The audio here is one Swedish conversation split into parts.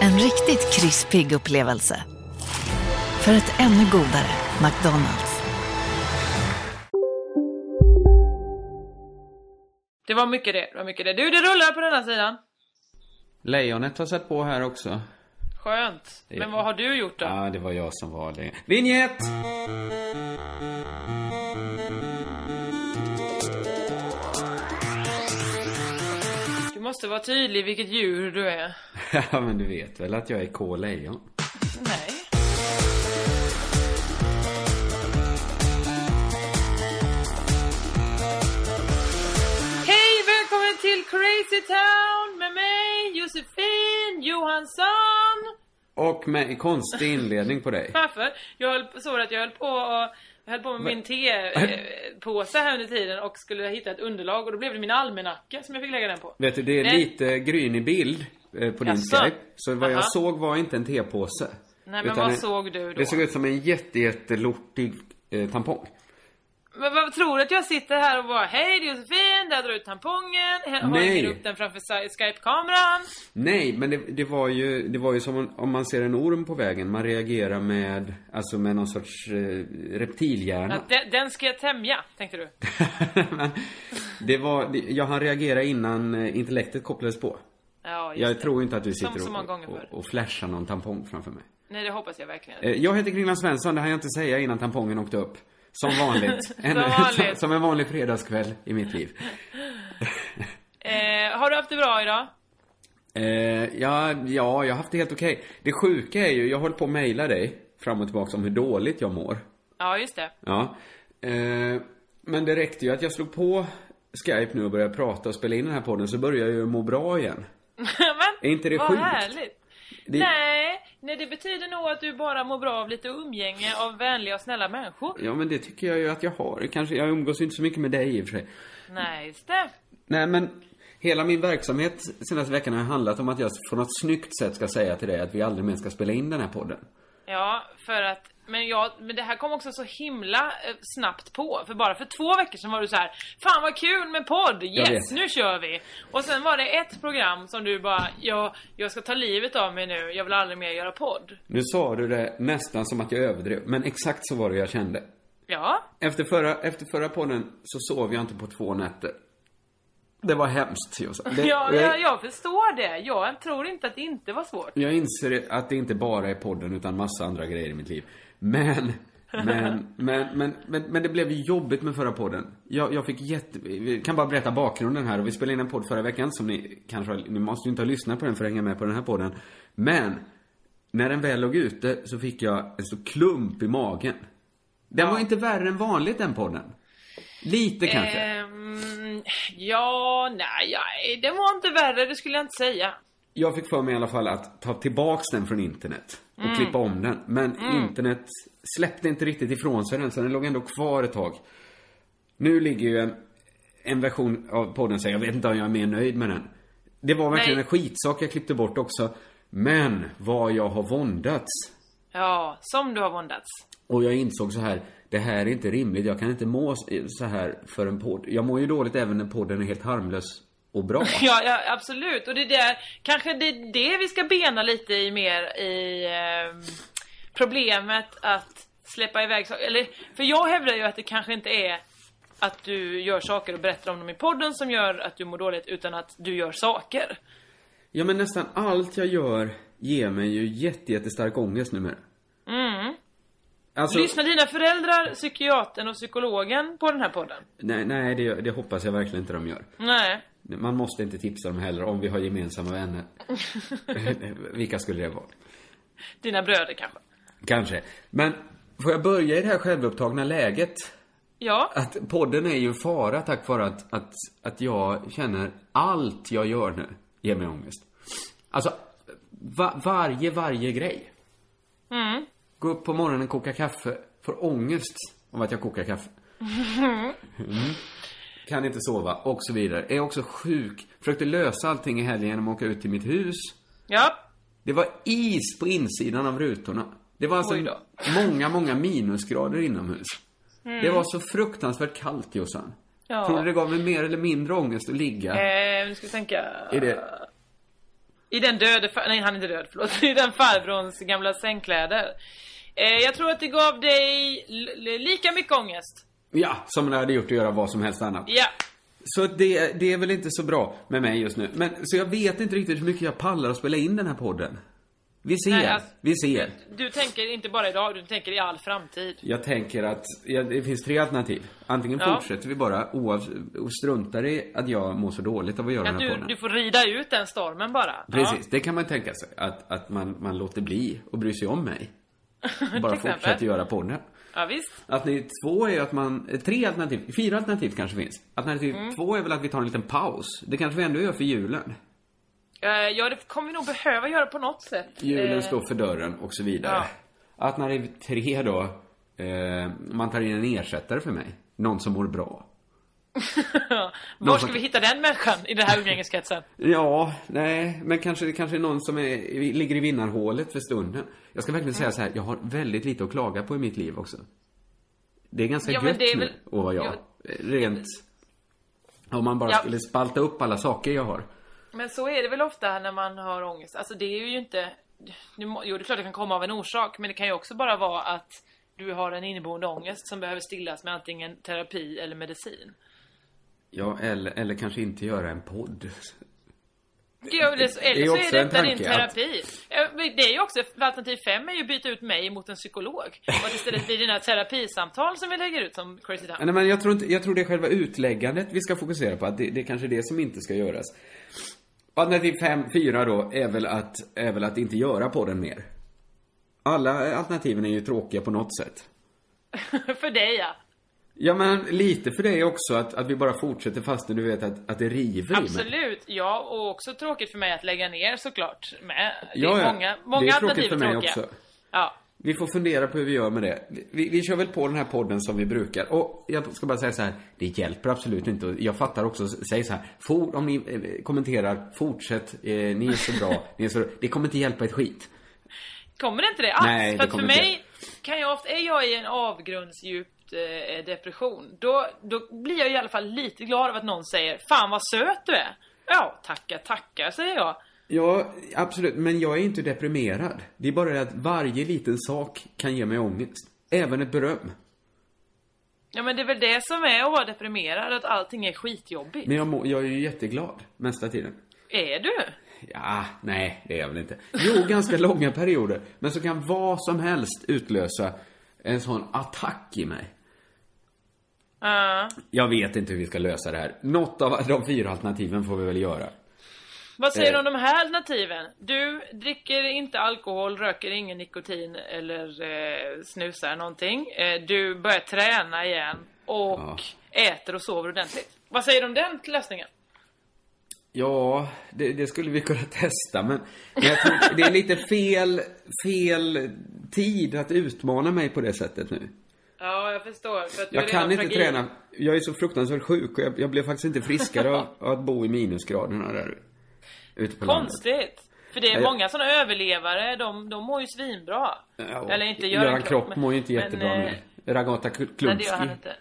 En riktigt krispig upplevelse. För ett ännu godare McDonalds. Det var mycket det, det var mycket det. Du, det rullar på denna sidan. Lejonet har sett på här också. Skönt. Men vad har du gjort då? Ja, det var jag som var det. Vinjett! Måste vara tydlig vilket djur du är. Ja, men du vet väl att jag är K-lejon? Nej. Hej, välkommen till Crazy Town med mig, Josefin Johansson. Och med konstig inledning på dig. Varför? Jag höll, såg att jag höll på och jag höll på med min tepåse här under tiden och skulle hitta ett underlag och då blev det min almanacka som jag fick lägga den på. Vet du, det är Nej. lite grynig bild eh, på din Jaså? Skype. Så vad Aha. jag såg var inte en tepåse. Nej, men vad en- såg du då? Det såg ut som en jätte, jättelortig eh, tampong. Men vad tror du att jag sitter här och bara Hej det är Josefin, där drar ut tampongen, hänger upp den framför Sky- Skype-kameran. Nej, men det, det var ju, det var ju som om, om man ser en orm på vägen. Man reagerar med, alltså med någon sorts eh, reptilhjärna. Att den, den ska jag tämja, tänkte du? Men det var, det, jag hann reagera innan eh, intellektet kopplades på. Ja, just Jag det. tror inte att du Som sitter så många och, och, och flashar någon tampong framför mig. Nej, det hoppas jag verkligen. Eh, Jag heter Kringland Svensson, det hann jag inte säga innan tampongen åkte upp. Som vanligt. En, Som vanligt. som en vanlig fredagskväll i mitt liv. Eh, har du haft det bra idag? Eh, ja, ja, jag har haft det helt okej. Det sjuka är ju, jag håller på att mejla dig fram och tillbaka om hur dåligt jag mår. Ja, just det. Ja. Eh, men det räckte ju att jag slog på Skype nu och började prata och spela in den här podden så började jag ju må bra igen. Men, Är inte det vad sjukt? härligt. Det- Nej, nej, det betyder nog att du bara mår bra av lite umgänge av vänliga och snälla människor. Ja, men det tycker jag ju att jag har. Kanske, jag umgås ju inte så mycket med dig i och för sig. Nej, just det. Nej, men hela min verksamhet senaste veckan har handlat om att jag på något snyggt sätt ska säga till dig att vi aldrig mer ska spela in den här podden. Ja, för att men, jag, men det här kom också så himla eh, snabbt på. För bara för två veckor sedan var du så här: Fan vad kul med podd! Yes, nu kör vi! Och sen var det ett program som du bara, ja, jag ska ta livet av mig nu, jag vill aldrig mer göra podd. Nu sa du det nästan som att jag överdrev, men exakt så var det jag kände. Ja, Efter förra, efter förra podden så sov jag inte på två nätter. Det var hemskt, Jossan. Ja, jag, jag förstår det. Jag tror inte att det inte var svårt. Jag inser att det inte bara är podden utan massa andra grejer i mitt liv. Men, men, men, men, men, men det blev ju jobbigt med förra podden. Jag, jag fick jätte... Vi kan bara berätta bakgrunden här. Och vi spelade in en podd förra veckan som ni kanske har, Ni måste ju inte ha lyssnat på den för att hänga med på den här podden. Men, när den väl låg ute så fick jag en stor klump i magen. Den var inte värre än vanligt den podden. Lite kanske. Ehm, ja, nej, ja, det var inte värre, det skulle jag inte säga. Jag fick för mig i alla fall att ta tillbaks den från internet och Mm. klippa om den. Men internet släppte inte riktigt ifrån sig den, så den låg ändå kvar ett tag. Nu ligger ju en, en version av podden, så jag vet inte om jag är mer nöjd med den. Det var verkligen Nej. en skitsak jag klippte bort också. Men vad jag har våndats. Ja, som du har våndats. Och jag insåg så här, det här är inte rimligt. Jag kan inte må så här för en podd. Jag mår ju dåligt även när podden är helt harmlös och bra. Ja, ja, absolut. Och det där, kanske det är det vi ska bena lite i mer i ehm, problemet att släppa iväg saker. Eller, för jag hävdar ju att det kanske inte är att du gör saker och berättar om dem i podden som gör att du mår dåligt, utan att du gör saker. Ja, men nästan allt jag gör ger mig ju jätte, jättestark ångest numera. Mm. Alltså, Lyssnar dina föräldrar, psykiatern och psykologen på den här podden? nej, nej det, det hoppas jag verkligen inte de gör. Nej. Man måste inte tipsa dem heller om vi har gemensamma vänner. Vilka skulle det vara? Dina bröder kanske? Kanske. Men får jag börja i det här självupptagna läget? Ja. Att podden är ju en fara tack vare att, att, att jag känner allt jag gör nu ger mig ångest. Alltså, va, varje, varje grej. Mm. Gå upp på morgonen, koka kaffe, får ångest av att jag kokar kaffe. Mm. Kan inte sova, och så vidare. Är också sjuk. Försökte lösa allting i helgen genom att åka ut till mitt hus. Ja. Det var is på insidan av rutorna. Det var alltså många, många minusgrader inomhus. Det var så fruktansvärt kallt, Jossan. Mm. Ja. Tror du det gav mig mer eller mindre ångest att ligga Eh, nu ska vi tänka. i det? I den döde, far- nej han är inte död, förlåt. I den farbrorns gamla sängkläder. Eh, jag tror att det gav dig lika mycket ångest. Ja, som det hade gjort att göra vad som helst annat. Ja. Så det, det är väl inte så bra med mig just nu. Men, så jag vet inte riktigt hur mycket jag pallar att spela in den här podden. Vi ser, Nej, alltså- vi ser. Du tänker inte bara idag, du tänker i all framtid. Jag tänker att ja, det finns tre alternativ. Antingen Ja. fortsätter vi bara och struntar i att jag mår så dåligt av att göra Att den här du, podden. du får rida ut den stormen bara. Precis, det kan man tänka sig. Att, att man, man låter bli och bry sig om mig. Bara fortsätter göra podden. Ja, visst. Alternativ två är ju att man, eh, tre alternativ, fyra alternativ kanske finns. Alternativ Mm. två är väl att vi tar en liten paus. Det kanske vi ändå gör för julen. Eh, ja, det kommer vi nog behöva göra på något sätt. Julen Eh, står för dörren och så vidare. Ja. Alternativ tre då, man tar in en ersättare för mig. Någon som mår bra. Var ska vi hitta den människan i den här umgängeskretsen? Ja, nej, men kanske det kanske är någon som är, ligger i vinnarhålet för stunden. Jag ska verkligen säga så här, jag har väldigt lite att klaga på i mitt liv också. Det är ganska Ja, gött är nu väl- att vara jag. Ja. Rent, om man bara Ja. skulle spalta upp alla saker jag har. Men så är det väl ofta när man har ångest. Alltså det är ju inte... Nu Jo, det är klart det kan komma av en orsak, men det kan ju också bara vara att du har en inneboende ångest som behöver stillas med antingen terapi eller medicin. Ja, eller, eller kanske inte göra en podd. Ja, eller så, Det är eller så är detta din att- terapi. Men Det är ju också, alternativ fem är ju att byta ut mig mot en psykolog. Och att istället blir dina terapisamtal som vi lägger ut som Crazy Town. Nej, men jag tror, inte, jag tror det är själva utläggandet vi ska fokusera på. Att det, det är kanske det som inte ska göras. Alternativ fem, fyra då, är väl, att, är väl att inte göra podden mer. Alla alternativen är ju tråkiga på något sätt. För dig ja. Ja, men lite för dig också att, att vi bara fortsätter fastän du vet att, att det river i mig. Absolut. Ja, och också tråkigt för mig att lägga ner såklart. Med. Det är Ja, ja. många, många det är tråkigt för mig tråkiga. också. Ja. Vi får fundera på hur vi gör med det. Vi, vi kör väl på den här podden som vi brukar. Och jag ska bara säga så här, det hjälper absolut inte. Jag fattar också, säg så här, for, om ni eh, kommenterar, fortsätt, eh, ni är så bra, ni är så Det kommer inte hjälpa ett skit. Kommer det inte det alls? Nej, för det för inte mig kan jag ofta, är jag i en avgrundsdjupt eh, depression, då, då blir jag i alla fall lite glad av att någon säger Fan vad söt du är! Ja, tackar, tackar, säger jag. Ja, absolut. Men jag är inte deprimerad. Det är bara det att varje liten sak kan ge mig ångest. Även ett beröm. Ja men det är väl det som är att vara deprimerad, att allting är skitjobbigt. Men jag, må, jag är ju jätteglad mesta tiden. Är du? Ja, nej, det är jag väl inte. Jo, ganska långa perioder. Men så kan vad som helst utlösa en sån attack i mig. Ja. Jag vet inte hur vi ska lösa det här. Något av de fyra alternativen får vi väl göra. Vad säger du Eh. om de här alternativen? Du dricker inte alkohol, röker ingen nikotin eller eh, snusar någonting. Eh, du börjar träna igen och Ja. äter och sover ordentligt. Vad säger du om den lösningen? Ja, det, det skulle vi kunna testa, men det är lite fel, fel tid att utmana mig på det sättet nu. Ja, jag förstår. För att du Jag kan inte fragil. träna. Jag är så fruktansvärt sjuk och jag, jag blev faktiskt inte friskare av, av att bo i minusgraderna där ute på landet. Konstigt. För det är Ja, många sådana överlevare, de, de mår ju svinbra. Ja, Eller inte Göran, Göran Kropp men- mår ju inte men, jättebra eh, nu. Ragata Kl- Klumski. Nej, det gör han inte.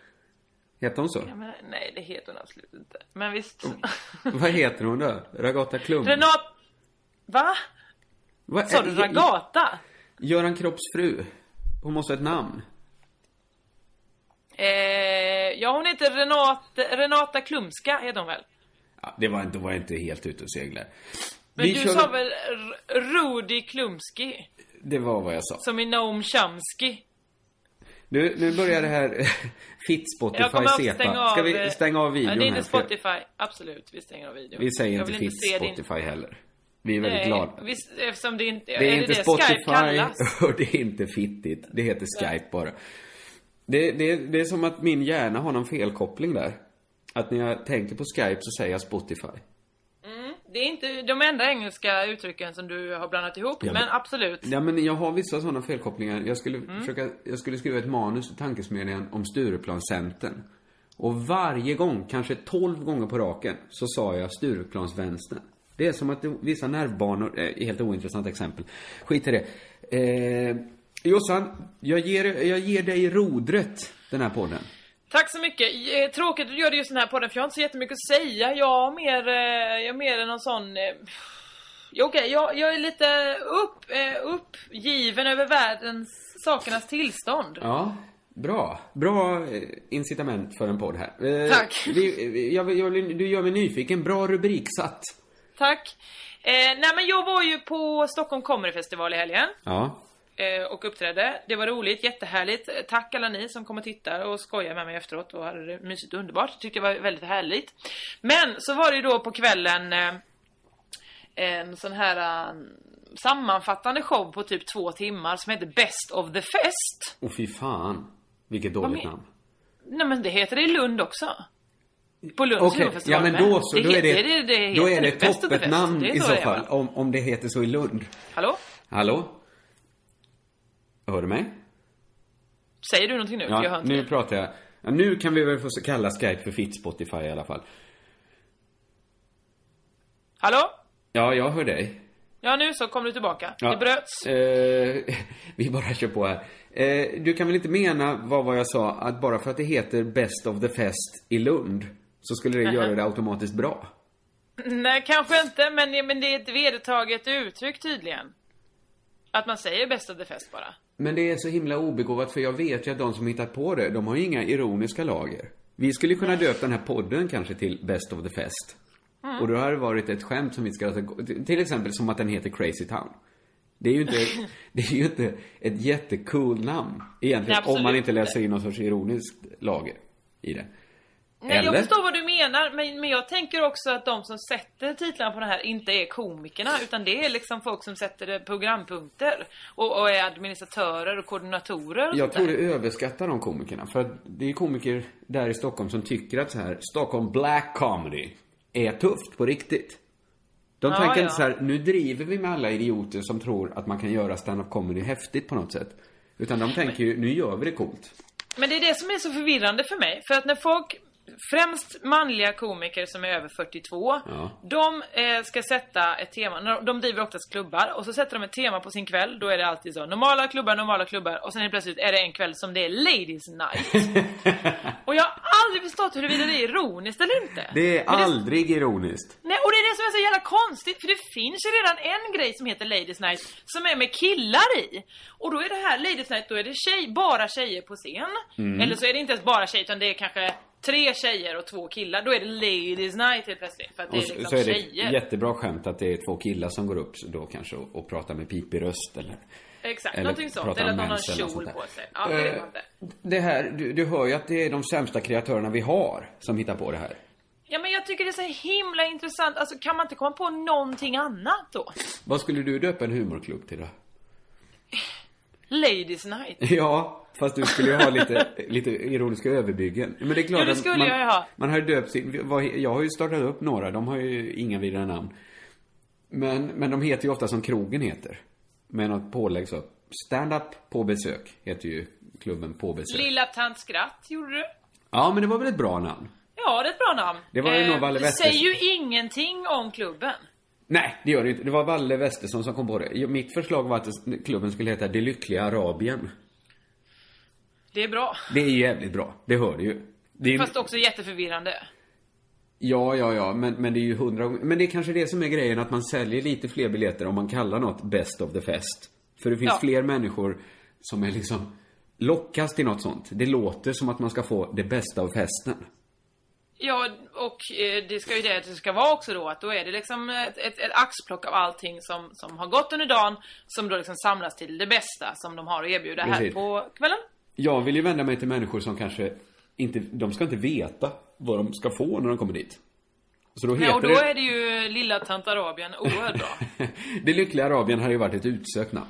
Heter hon så? Ja, men, nej, det heter hon absolut inte. Men visst. Vad heter hon då? Ragata Klum? Renat... Va? Vad Sa du Ragata? Göran Kropps fru. Hon måste ha ett namn. Eh, ja, hon heter Renat, Renata Klumska, heter hon väl? Ja, det var inte, var inte helt ute och seglar. Men Vi du kör- sa väl Rudi Klumski? Det var vad jag sa. Som i Noam Chomsky? Nu, nu börjar det här Jag kommer sepa. stänga av... Ska vi eh, stänga av videon ja, det är här? inte Spotify. Absolut, vi stänger av videon. Vi säger Jag inte inte se din... Heller. Vi är väldigt Nej, glada. Visst, eftersom det inte... Det är, inte det Spotify kallas? och det är inte fittigt. Det heter Skype bara. Det, det, det är som att min hjärna har någon felkoppling där. Att när jag tänker på Skype så säger jag Spotify. Det är inte de enda engelska uttrycken som du har blandat ihop, Ja, men, men- absolut. Ja men jag har vissa sådana felkopplingar. Jag skulle försöka, jag skulle skriva ett manus till Tankesmedjan om Stureplanscentern. Och varje gång, kanske 12 gånger på raken, så sa jag Stureplansvänstern. Det är som att vissa nervbanor, eh, helt ointressant exempel. Skit i det. Eh, Jossan, jag ger, jag ger dig rodret, den här podden. Tack så mycket. Eh, Tråkigt att du gör det just den här podden för jag har inte så jättemycket att säga. Jag har mer, eh, jag är mer än någon sån... Eh, Okej, jag, jag är lite upp, uppgiven över världens sakernas tillstånd. Ja, bra. Bra incitament för en podd här. Tack. Vi, jag, jag, du gör mig nyfiken. Bra rubriksatt. Tack. Eh, nej men jag var ju på Stockholm Comedy Festival i helgen. Ja. Eh, och uppträdde. Det var roligt, jättehärligt. Tack alla ni som kom och tittade och skojade med mig efteråt och hade det mysigt och underbart. Tyckte det var väldigt härligt. Men så var det ju då på kvällen eh, en sån här eh, sammanfattande show på typ två timmar som heter Best of the Fest. Och fy fan. Vilket dåligt namn. Nej men det heter det i Lund också. På Lunds humorfestival ja men då så, då är det, det, det då är det toppet namn Det i så det fall. Om, om det heter så i Lund. Hallå? Hallå? Hör du mig? Säger du någonting nu? För jag hör Ja, inte nu det. pratar jag. Ja, nu kan vi väl få kalla Skype för Fit Spotify i alla fall. Hallå? Ja, jag hör dig. Ja nu så kom du tillbaka. Ja. Det bröts. Eh, vi bara kör på här. Eh, du kan väl inte mena, vad var jag sa, att bara för att det heter Best of the Fest i Lund så skulle det göra det automatiskt bra? Nej, kanske inte, men, men det är ett vedertaget uttryck tydligen. Att man säger best of the fest bara. Men det är så himla obegåvat för jag vet ju att de som hittat på det, de har ju inga ironiska lager. Vi skulle kunna döpa den här podden kanske till Best of the Fest. Och då har det varit ett skämt som vi ska, till exempel som att den heter Crazy Town. Det är ju inte, det är ju inte ett jättecool namn egentligen, Nej, om man inte inte. läser in någon sorts ironiskt lager i det. Nej, jag förstår vad du menar, men, men jag tänker också att de som sätter titlarna på det här inte är komikerna, utan det är liksom folk som sätter programpunkter. Och, och är administratörer och koordinatorer och Jag tror det överskattar de komikerna. För att det är komiker där i Stockholm som tycker att så här, Stockholm Black Comedy är tufft på riktigt. De Ja, tänker ja. inte så här, nu driver vi med alla idioter som tror att man kan göra stand-up comedy häftigt på något sätt. Utan de tänker ju, nu gör vi det coolt. Men det är det som är så förvirrande för mig. För att när folk, främst manliga komiker som är över 42, Ja. de eh, ska sätta ett tema. De driver oftast klubbar och så sätter de ett tema på sin kväll. Då är det alltid så, normala klubbar, normala klubbar. Och sen är plötsligt är det en kväll som det är Ladies Night. och jag har aldrig förstått huruvida det är ironiskt eller inte. Det är Men aldrig ironiskt. Nej, och det är det som är så jävla konstigt, för det finns ju redan en grej som heter Ladies Night som är med killar i. Och då är det här Ladies Night, då är det tjej, bara tjejer på scen. Mm. Eller så är det inte ens bara tjejer, utan det är kanske tre tjejer och två killar. Då är det Ladies Night helt plötsligt, för att det är liksom så är det tjejer. jättebra skämt att det är två killar som går upp då kanske och, och pratar med pipig röst eller... Exakt, eller någonting sånt. Eller att någon har en kjol på sig. Ja, det inte. Det här, du, du hör ju att det är de sämsta kreatörerna vi har som hittar på det här. Ja, men jag tycker det är så himla intressant. Alltså, kan man inte komma på någonting annat då? Vad skulle du döpa en humorklubb till då? Ladies Night. Ja, fast du skulle ju ha lite, lite ironiska överbyggen. Men det är klart Ja, det att skulle man, jag ju ha. Man har ju döpt sin, jag har ju startat upp några, de har ju inga vidare namn. Men, men de heter ju ofta som krogen heter. Med något pålägg så. Stand-up på besök heter ju klubben på besök. Lilla Tant Skratt gjorde du. Ja, men det var väl ett bra namn? Ja, det är ett bra namn. Det var ju nog Valle Det säger ju ingenting om klubben. Nej, det gör det inte. Det var Valle Westesson som kom på det. Mitt förslag var att klubben skulle heta Det Lyckliga Arabien. Det är bra. Det är jävligt bra. Det hör du ju. Det är. Fast också jätteförvirrande. Ja, ja, ja, men, men det är ju hundra gånger- Men det är kanske det som är grejen, att man säljer lite fler biljetter om man kallar något Best of the Fest. För det finns Ja. fler människor som är liksom lockas till något sånt. Det låter som att man ska få det bästa av festen. Ja, och eh, det ska ju det det ska vara också då, att då är det liksom ett, ett, ett axplock av allting som, som har gått under dagen, som då liksom samlas till det bästa som de har att erbjuda här Precis. på kvällen. Jag vill ju vända mig till människor som kanske inte, de ska inte veta vad de ska få när de kommer dit. Så då heter och då det... är det ju lilla tant Arabien oerhört bra. det lyckliga Arabien hade ju varit ett utsökt namn.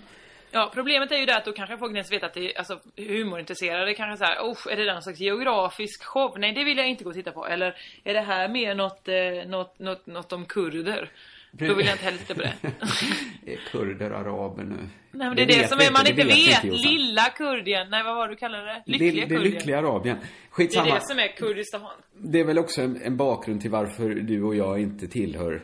Ja, problemet är ju det att då kanske folk inte ens vet att det är, alltså humorintresserade kanske såhär, oh, är det där någon slags geografisk show? Nej, det vill jag inte gå och titta på. Eller är det här mer något, eh, något, något, något om kurder? Då vill jag inte heller titta på det. Kurder, araber nu. Nej men det är det, vet som är man inte vet. Jossan. Lilla Kurdien. Nej vad var det du kallade det? Lyckliga det, det Kurdien. lyckliga Arabien. Det är Skitsamma. det som är Kurdistan. Det är väl också en, en bakgrund till varför du och jag inte tillhör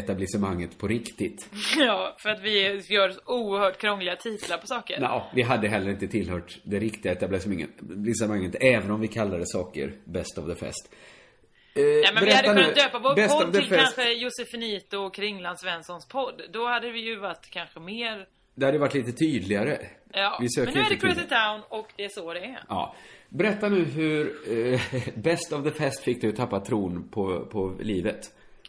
etablissemanget på riktigt. Ja, för att vi gör oerhört krångliga titlar på saker. Nå, vi hade heller inte tillhört det riktiga etablissemanget, även om vi kallade saker Best of the Fest. Eh, Nej men vi hade kunnat döpa vår Best podd till Fest. kanske Josefinito och Kringland Svenssons podd. Då hade vi ju varit kanske mer... Det hade varit lite tydligare. Ja, Vi söker men nu är det Crazy. Town och det är så det är. Ja. Berätta nu hur eh, Best of the Fest fick dig att tappa tron på, på livet.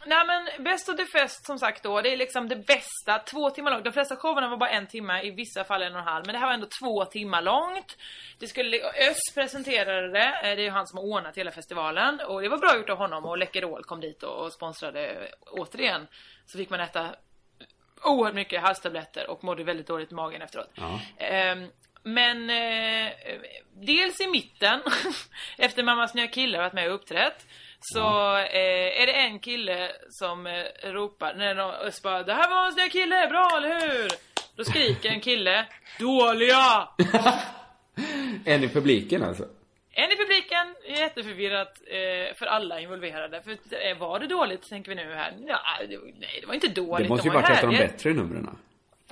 Nej men Best of the Fest som sagt då, det är liksom det bästa, två timmar långt. De flesta showerna var bara en timme, i vissa fall en och en halv. Men det här var ändå två timmar långt. Det skulle, Öss presenterade det, eh, det är ju han som har ordnat hela festivalen. Och det var bra gjort av honom och Läkerol kom dit och, och sponsrade återigen. Så fick man äta oerhört mycket halstabletter och mådde väldigt dåligt i magen efteråt. Ja. Ehm, men eh, dels i mitten, efter Mammas nya kille har varit med och uppträtt, så eh, är det en kille som eh, ropar, när de bara 'Det här var Mammas nya kille, bra eller hur?' Då skriker en kille 'Dåliga!' En i publiken alltså. En i publiken, jätteförvirrat eh, för alla involverade. För eh, var det dåligt, tänker vi nu här? Ja, det, nej, det var inte dåligt. Det måste ju de var varit ett av de bättre numren.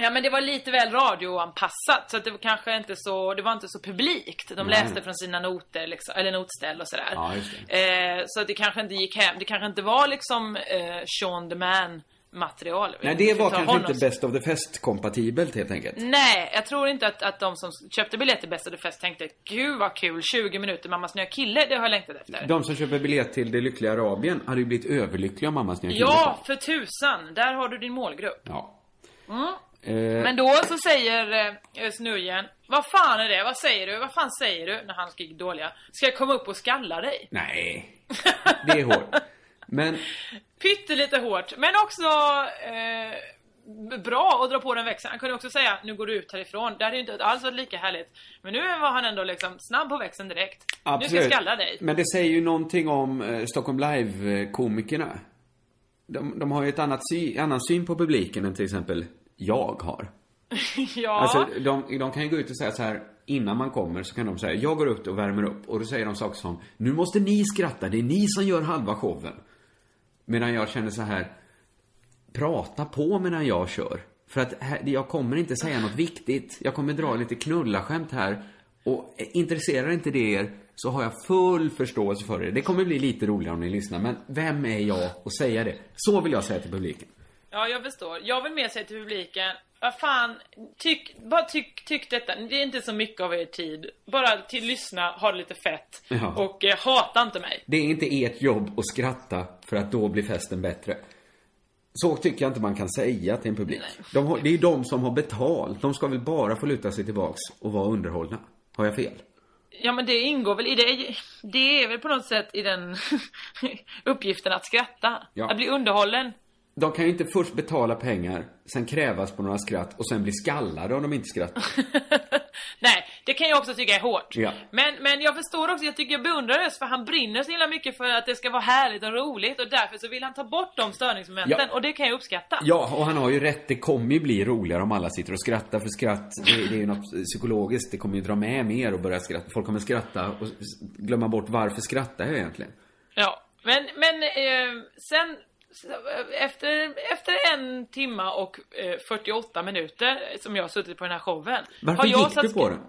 Ja men det var lite väl radioanpassat så att det var kanske inte så, det var inte så publikt. De Nej. läste från sina noter liksom, eller notställ och sådär. Ja, just Eh, så att det kanske inte gick hem, det kanske inte var liksom eh, Sean the Man material. Nej, det var kanske honom inte Best of the Fest-kompatibelt helt enkelt. Nej, jag tror inte att, att de som köpte biljetter Best of the Fest tänkte Gud vad kul, 20 minuter mammas nya kille, det har jag längtat efter. De som köper biljett till Det Lyckliga Arabien hade ju blivit överlyckliga om mammas nya kille Ja, för tusan, där har du din målgrupp. Ja. Mm. Eh, Men då så säger eh, Snurjen, vad fan är det? Vad säger du? Vad fan säger du? När han skriker dåliga. Ska jag komma upp och skalla dig? nej. Det är hårt. Men Pyttelite hårt, men också eh, bra att dra på den växeln. Han kunde också säga, nu går du ut härifrån. Det hade ju inte alls varit lika härligt. Men nu var han ändå liksom snabb på växeln direkt. Nu ska jag skalla dig. Men det säger ju någonting om eh, Stockholm Live-komikerna. De, de har ju ett annat sy, annan syn på publiken än till exempel jag har. ja. Alltså, de, de kan ju gå ut och säga så här, innan man kommer så kan de säga, jag går ut och värmer upp. Och då säger de saker som, nu måste ni skratta, det är ni som gör halva showen. Medan jag känner så här, prata på medan jag kör. För att här, jag kommer inte säga något viktigt. Jag kommer dra lite knullaskämt här. Och intresserar inte det er så har jag full förståelse för det. Det kommer bli lite roligare om ni lyssnar, men vem är jag att säga det? Så vill jag säga till publiken. Ja, jag förstår. Jag vill mer säga till publiken, vad fan, tyck, bara tyck, tyck detta. Det är inte så mycket av er tid. Bara till lyssna, ha det lite fett. Ja. Och eh, hata inte mig. Det är inte ert jobb att skratta för att då blir festen bättre. Så tycker jag inte man kan säga till en publik. De har, det är ju de som har betalt. De ska väl bara få luta sig tillbaks och vara underhållna. Har jag fel? Ja men det ingår väl i det. Det är väl på något sätt i den uppgiften att skratta. Ja. Att bli underhållen. De kan ju inte först betala pengar, sen krävas på några skratt och sen bli skallade om de inte skrattar. Nej, det kan jag också tycka är hårt. Ja. Men, men jag förstår också, jag tycker jag beundrar Ös för han brinner så himla mycket för att det ska vara härligt och roligt och därför så vill han ta bort de störningsmomenten Ja. och det kan jag uppskatta. Ja, och han har ju rätt. Det kommer ju bli roligare om alla sitter och skrattar. För skratt, det, det är ju något psykologiskt. Det kommer ju dra med mer och börja skratta. Folk kommer skratta och glömma bort varför skrattar jag egentligen. Ja, men, men eh, sen efter, efter en timma och eh, 48 minuter som jag har suttit på den här showen. Varför har jag gick du på den?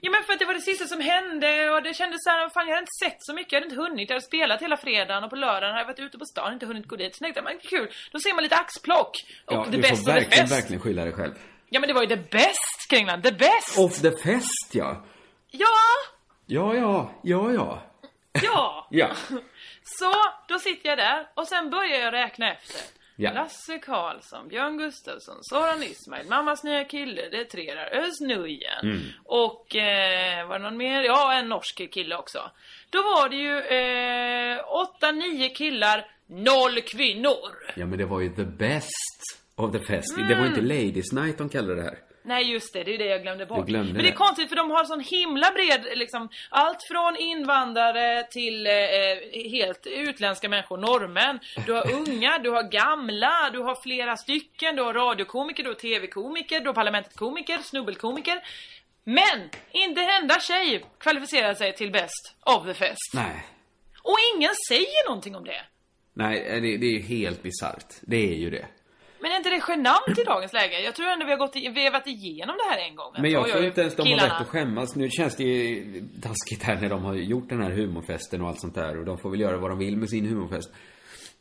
Ja men för att det var det sista som hände och det kändes såhär, fan jag hade inte sett så mycket, jag hade inte hunnit. Jag hade spelat hela fredagen och på lördagen hade jag varit ute på stan, inte hunnit gå dit. Så tänkte jag, men kul, då ser man lite axplock. Och Ja, det bästa får verkligen, bäst. verkligen skylla dig själv. Ja men det var ju det bäst, Kringland, det bäst! Off the fest, ja. Ja, Ja, ja, ja, ja. ja. Ja. Så, då sitter jag där och sen börjar jag räkna efter. Ja. Lasse Karlsson, Björn Gustafsson, Soran Ismail, Mammas nya kille, det är tre där, Özz. Mm. Och, eh, var det någon mer? Ja, en norsk kille också. Då var det ju eh, åtta, nio killar Noll kvinnor! Ja, men det var ju the best of the fest. Det var inte Ladies Night de kallade det här. Nej just det, det är det jag glömde bort. Glömde Men det är det. konstigt för de har sån himla bred, liksom, allt från invandrare till eh, helt utländska människor, norrmän. Du har unga, du har gamla, du har flera stycken, du har radiokomiker, du har tv-komiker, du har parlamentet-komiker, snubbelkomiker. Men inte en enda tjej kvalificerar sig till Best of the Fest. Nej. Och ingen säger någonting om det. Nej, det, det är ju helt bisarrt. Det är ju det. Men är inte det genant i dagens läge? Jag tror ändå vi har gått i, vevat igenom det här en gång. Men jag tror inte ens de har rätt att skämmas. Nu känns det ju taskigt här när de har gjort den här humorfesten och allt sånt där. Och de får väl göra vad de vill med sin humorfest.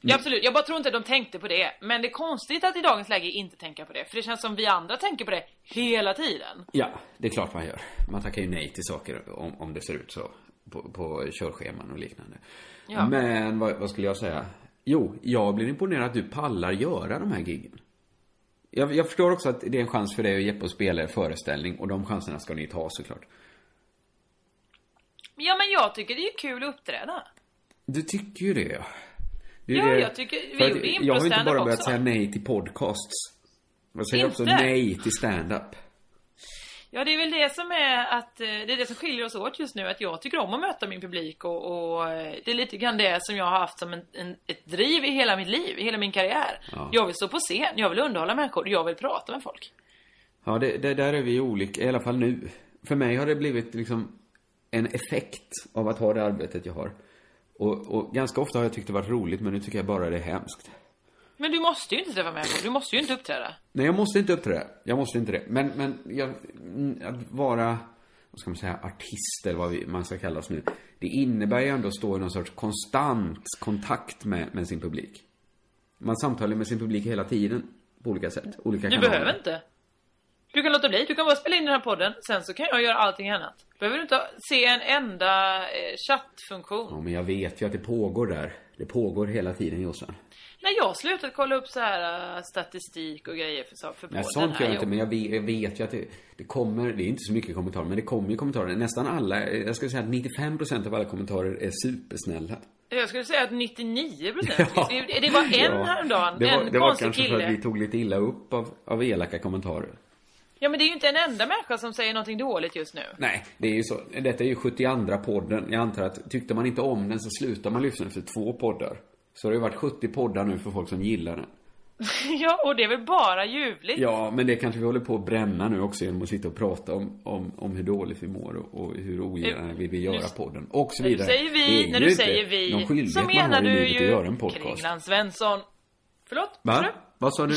Ja, absolut. Jag bara tror inte de tänkte på det. Men det är konstigt att i dagens läge inte tänka på det. För det känns som vi andra tänker på det hela tiden. Ja, det är klart man gör. Man tackar ju nej till saker om, om det ser ut så. På, på körscheman och liknande. Ja. Men vad, vad skulle jag säga? Jo, jag blir imponerad att du pallar göra de här giggen. Jag, jag förstår också att det är en chans för dig och Jeppe att spela er föreställning och de chanserna ska ni ta såklart. Ja, men jag tycker det är kul att uppträda. Du tycker ju det, ja. Det Ja, det- jag tycker- vi att gjorde Jag har inte bara börjat också. säga nej till podcasts. Jag säger också Inte? nej till stand-up. Ja, det är väl det som är att eh, det är det som skiljer oss åt just nu. Att jag tycker om att möta min publik och, och eh, det är lite grann det som jag har haft som en, en, ett driv i hela mitt liv, i hela min karriär. Ja. Jag vill stå på scen, jag vill underhålla människor, jag vill prata med folk. Ja, det, det där är vi olika, i alla fall nu. För mig har det blivit liksom en effekt av att ha det arbetet jag har. Och, och ganska ofta har jag tyckt det varit roligt, men nu tycker jag bara det är hemskt. Men du måste ju inte träffa människor, du måste ju inte uppträda. Nej, jag måste inte uppträda. Jag måste inte det. Men, men jag, mm, att vara, vad ska man säga, artist eller vad vi, man ska kallas nu. Det innebär ju ändå att stå i någon sorts konstant kontakt med, med sin publik. Man samtalar med sin publik hela tiden. På olika sätt. Olika Du kanaler. behöver inte. Du kan låta bli, du kan bara spela in den här podden, sen så kan jag göra allting annat. Behöver du inte se en enda eh, chattfunktion. Ja, men jag vet ju att det pågår där. Det pågår hela tiden, Jossan. När jag har slutat kolla upp så här eh, statistik och grejer för, för Nej, sånt gör jag inte, men jag vet, jag vet ju att det, det kommer, det är inte så mycket kommentarer, men det kommer ju kommentarer. Nästan alla, jag skulle säga att 95% av alla kommentarer är supersnälla. Jag skulle säga att 99 procent. Ja. det, var en Ja. häromdagen, Det var, en det var kanske kille. för att vi tog lite illa upp av, av elaka kommentarer. Ja men det är ju inte en enda människa som säger någonting dåligt just nu. Nej, det är ju så. Detta är ju 72 podden. Jag antar att tyckte man inte om den så slutar man lyssna efter två poddar. Så det har ju varit 70 poddar nu för folk som gillar den. ja, och det är väl bara ljuvligt. Ja, men det kanske vi håller på att bränna nu också genom att sitta och prata om, om, om hur dåligt vi mår och, och hur ogärna vi vill göra nu- podden. Och så När du vidare. säger Det vi, när du säger någon vi, skyldighet så man har menar du ju att göra en podcast. Kringland Svensson. Förlåt? Va? Vad sa du?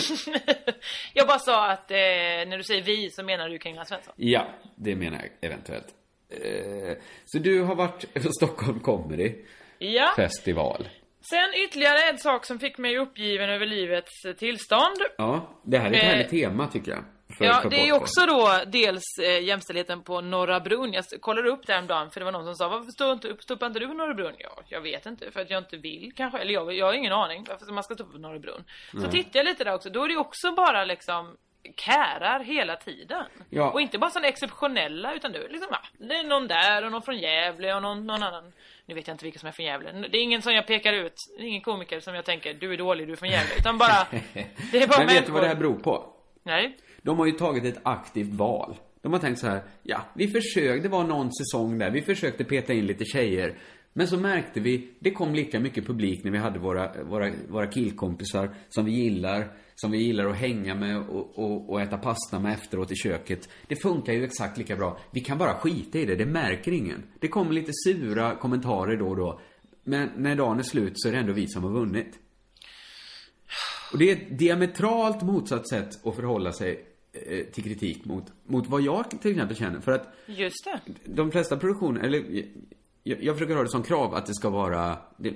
jag bara sa att eh, när du säger vi så menar du Kringland Svensson. Ja, det menar jag eventuellt. Eh, så du har varit på Stockholm Comedy Ja. Festival. Sen ytterligare en sak som fick mig uppgiven över livets eh, tillstånd. Ja, det här är ett Eh, härligt tema tycker jag. Ja, det är ju också då dels eh, jämställdheten på Norra Brunn. Jag kollade upp det häromdagen för det var någon som sa varför står inte, stoppar inte du på Norra Brunn? Ja, jag vet inte, för att jag inte vill kanske. Eller jag, jag har ingen aning varför man ska stoppa på Norra Brunn. Så Nej. tittade jag lite där också, då är det också bara liksom kärar hela tiden. Ja. Och inte bara sådana exceptionella utan är liksom, ja, det är någon där och någon från Gävle och någon, någon annan. Nu vet jag inte vilka som är från Gävle. Det är ingen som jag pekar ut, det är ingen komiker som jag tänker, du är dålig, du är från Gävle. Utan bara, det är bara Men vet du vad det här beror på? Nej. De har ju tagit ett aktivt val. De har tänkt så här, ja, vi försökte, det var någon säsong där, vi försökte peta in lite tjejer. Men så märkte vi, det kom lika mycket publik när vi hade våra, våra, våra killkompisar som vi gillar, som vi gillar att hänga med och, och, och äta pasta med efteråt i köket. Det funkar ju exakt lika bra. Vi kan bara skita i det, det märker ingen. Det kommer lite sura kommentarer då och då. Men när dagen är slut så är det ändå vi som har vunnit. Och det är ett diametralt motsatt sätt att förhålla sig eh, till kritik mot, mot vad jag till exempel känner. För att Just det. de flesta produktioner, eller jag, jag försöker ha det som krav att det ska vara... Det,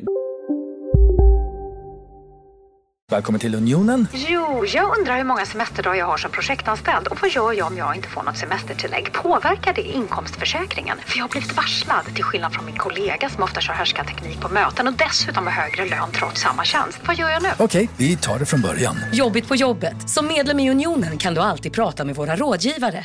Välkommen till Unionen. Jo, jag undrar hur många semesterdagar jag har som projektanställd och vad gör jag om jag inte får något semestertillägg? Påverkar det inkomstförsäkringen? För jag har blivit varslad, till skillnad från min kollega som ofta kör härskarteknik på möten och dessutom har högre lön trots samma tjänst. Vad gör jag nu? Okej, vi tar det från början. Jobbigt på jobbet. Som medlem i Unionen kan du alltid prata med våra rådgivare.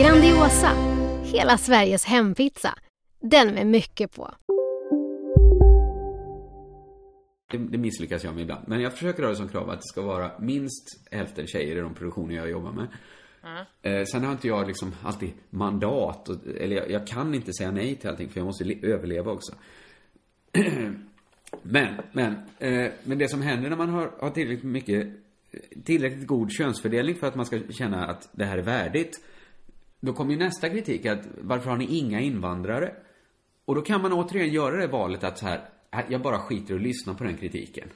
Grandiosa, hela Sveriges hempizza. Den med mycket på. Det, det misslyckas jag med ibland. Men jag försöker ha det som krav att det ska vara minst hälften tjejer i de produktioner jag jobbar med. Eh, sen har inte jag liksom alltid mandat, och, eller jag, jag kan inte säga nej till allting för jag måste överleva också. men, men, eh, men det som händer när man har, har tillräckligt mycket, tillräckligt god könsfördelning för att man ska känna att det här är värdigt. Då kommer ju nästa kritik att varför har ni inga invandrare? Och då kan man återigen göra det valet att så här, "Äh, jag bara skiter och lyssnar på den kritiken.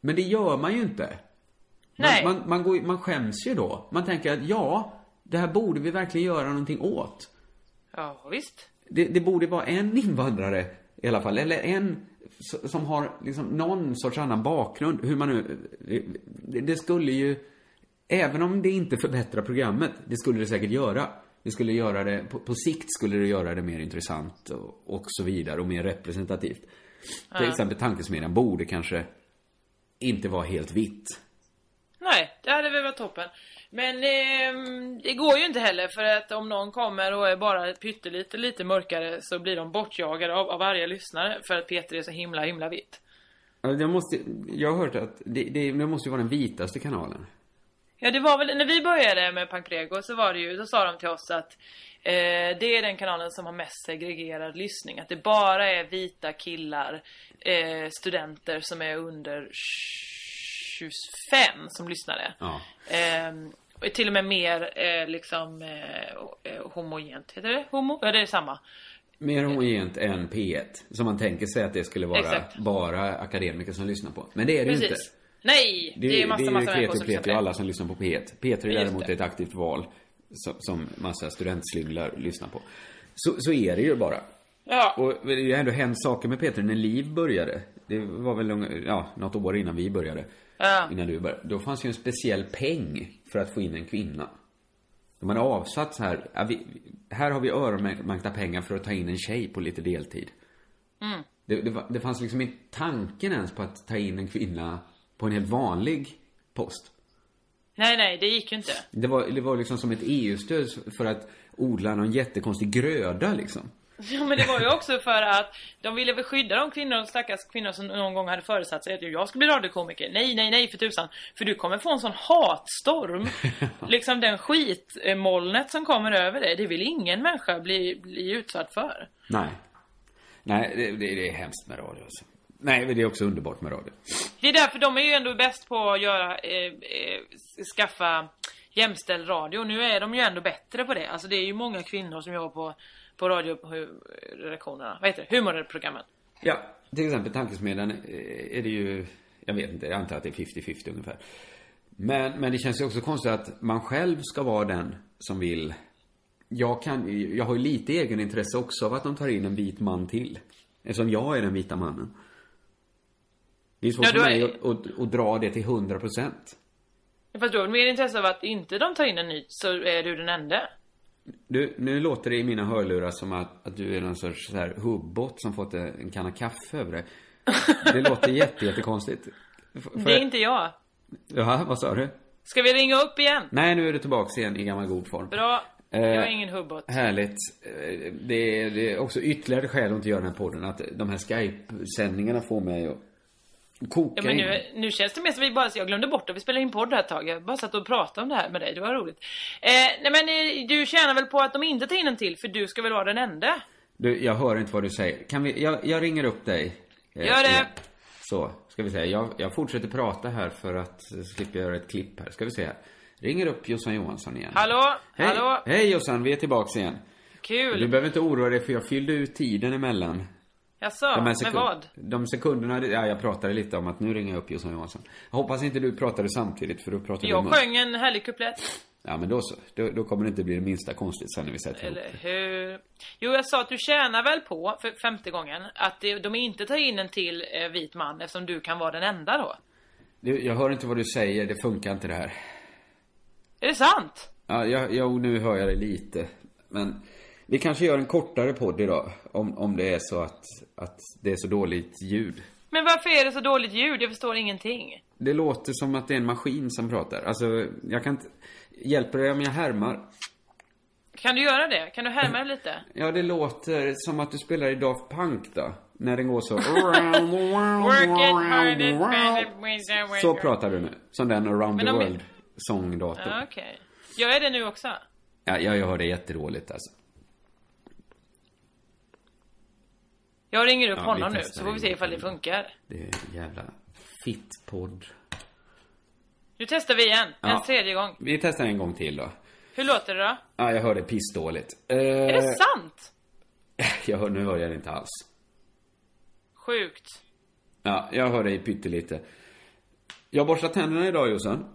Men det gör man ju inte. Man, Nej. man, man, går, ju- man skäms ju då. Man tänker att ja, det här borde vi verkligen göra någonting åt. Ja, visst. Det, det borde vara en invandrare i alla fall, eller en som har liksom någon sorts annan bakgrund. Hur man nu, det skulle ju, även om det inte förbättrar programmet, det skulle det säkert göra. Det skulle göra det, på, på sikt skulle det göra det mer intressant och, och så vidare och mer representativt. Till exempel Tankesmedjan borde kanske inte vara helt vitt. Nej, det hade väl varit toppen. Men ehm, det går ju inte heller för att om någon kommer och är bara pyttelite lite mörkare så blir de bortjagade av, av varje lyssnare för att Peter är så himla himla vitt. Ja, Jag, måste, jag har hört att det, det, det måste ju vara den vitaste kanalen. Ja, det var väl när vi började med Pankrego så var det ju, då sa de till oss att eh, det är den kanalen som har mest segregerad lyssning. Att det bara är vita killar, eh, studenter som är under 25 som lyssnade. Ja. Och till och med mer eh, liksom eh, eh, homogent, heter det? Homo? Ja, det är samma. Mer homogent än P1. Som man tänker sig att det skulle vara Exakt. bara akademiker som lyssnar på. Men det är det ju inte. Nej! Det, Det, är massa, det är massa människor som lyssnar och alla som lyssnar på P1. P3 är däremot ett aktivt val. Som, som massa studentslynglar lyssnar på. Så, så är det ju bara. Ja. Och det har ändå hänt saker med Peter när Liv började. Det var väl lång, ja, något år innan vi började. Ja. Innan du började. Då fanns ju en speciell peng för att få in en kvinna. De hade avsatt så här, här har vi öronmärkta pengar för att ta in en tjej på lite deltid. Mm. Det, det, det fanns liksom inte tanken ens på att ta in en kvinna på en helt vanlig post. Nej, nej, det gick ju inte. Det var, det var liksom som ett EU-stöd för att odla någon jättekonstig gröda liksom. Ja men det var ju också för att de ville väl skydda de kvinnor, de stackars kvinnor som någon gång hade föresatt sig att jag ska bli radiokomiker. Nej, nej, nej för tusan. För du kommer få en sån hatstorm. liksom den skitmolnet som kommer över dig. Det vill ingen människa bli, bli utsatt för. Nej. Nej, det, det, det är hemskt med radio alltså. Nej, men det är också underbart med radio. Det är därför de är ju ändå bäst på att göra, eh, eh, skaffa jämställd radio. Nu är de ju ändå bättre på det. Alltså det är ju många kvinnor som jobbar på, på radioredaktionerna. Vad heter det? Humorprogrammen. Ja, till exempel Tankesmedjan eh, är det ju, jag vet inte, jag antar att det är 50-50 ungefär. Men, men det känns ju också konstigt att man själv ska vara den som vill jag kan, jag har ju lite egenintresse också av att de tar in en vit man till. Eftersom jag är den vita mannen. Det är svårt Ja, för mig är- att, att, att dra det till 100 procent. Fast du har mer intresse av att inte de tar in en ny så är du den enda. Du, nu låter det i mina hörlurar som att, att du är någon sorts så här hubbot som fått en, kanna kaffe över dig. Det låter jätte, jättekonstigt. F- får Det är jag- inte jag. Jaha, vad sa du? Ska vi ringa upp igen? Nej, nu är du tillbaks igen i gammal god form. Bra. Eh, Jag är ingen hubbot. Härligt. Eh, Det är, det är också ytterligare skäl att inte göra den här podden. Att de här Skype-sändningarna får mig att koka Ja, men in. nu, nu känns det mer som vi bara, jag glömde bort att vi spelade in podd här ett tag. Jag bara satt och pratade om det här med dig, det var roligt. Eh, nej men eh, du tjänar väl på att de inte tar in en till, för du ska väl vara den enda? Du, jag hör inte vad du säger. Kan vi, jag, jag ringer upp dig. eh, Gör det. Så, ska vi säga. Jag, jag fortsätter prata här för att slippa göra ett klipp här. Ska vi se här. Ringer upp Jossan Johansson igen. Hallå? Hej, Hallå? hej Jossan, vi är tillbaks igen. Kul! Du behöver inte oroa dig för jag fyllde ut tiden emellan. Jaså, med vad? De sekunderna, ja jag pratade lite om att nu ringer jag upp Jossan Johansson. Jag hoppas inte du pratade samtidigt för då pratade Jag du mun. sjöng en härlig kuplett. Ja, men då så. Då, då kommer det inte bli det minsta konstigt sen när vi sätter ihop Eller det. hur? Jo, jag sa att du tjänar väl på, för femte gången, att de inte tar in en till eh, vit man eftersom du kan vara den enda då. Jag hör inte vad du säger, det funkar inte det här. Är det sant? Ja, jag, jo, nu hör jag det lite. Men vi kanske gör en kortare podd idag. Om, om det är så att, att det är så dåligt ljud. Men varför är det så dåligt ljud? Jag förstår ingenting. Det låter som att det är en maskin som pratar. Alltså, jag kan inte... Hjälper det om jag härmar? Kan du göra det? Kan du härma det lite? Ja, det låter som att du spelar i Daft Punk då. När den går så. Så pratar du nu. Som den Around the om- World sångdatorn. Ja, okej. Gör jag det nu också? Ja, jag, hör det jättedåligt alltså. Jag ringer upp Ja, honom nu, så får vi se ifall det funkar. Det är en jävla fittpodd. Nu testar vi igen. En Ja. tredje gång. Vi testar en gång till då. Hur låter det då? Ja, jag hör det pissdåligt. Eh, Är det sant? jag hör, nu hör jag det inte alls. Sjukt. Ja, jag hör dig pyttelite. Jag borstar tänderna idag Jossan.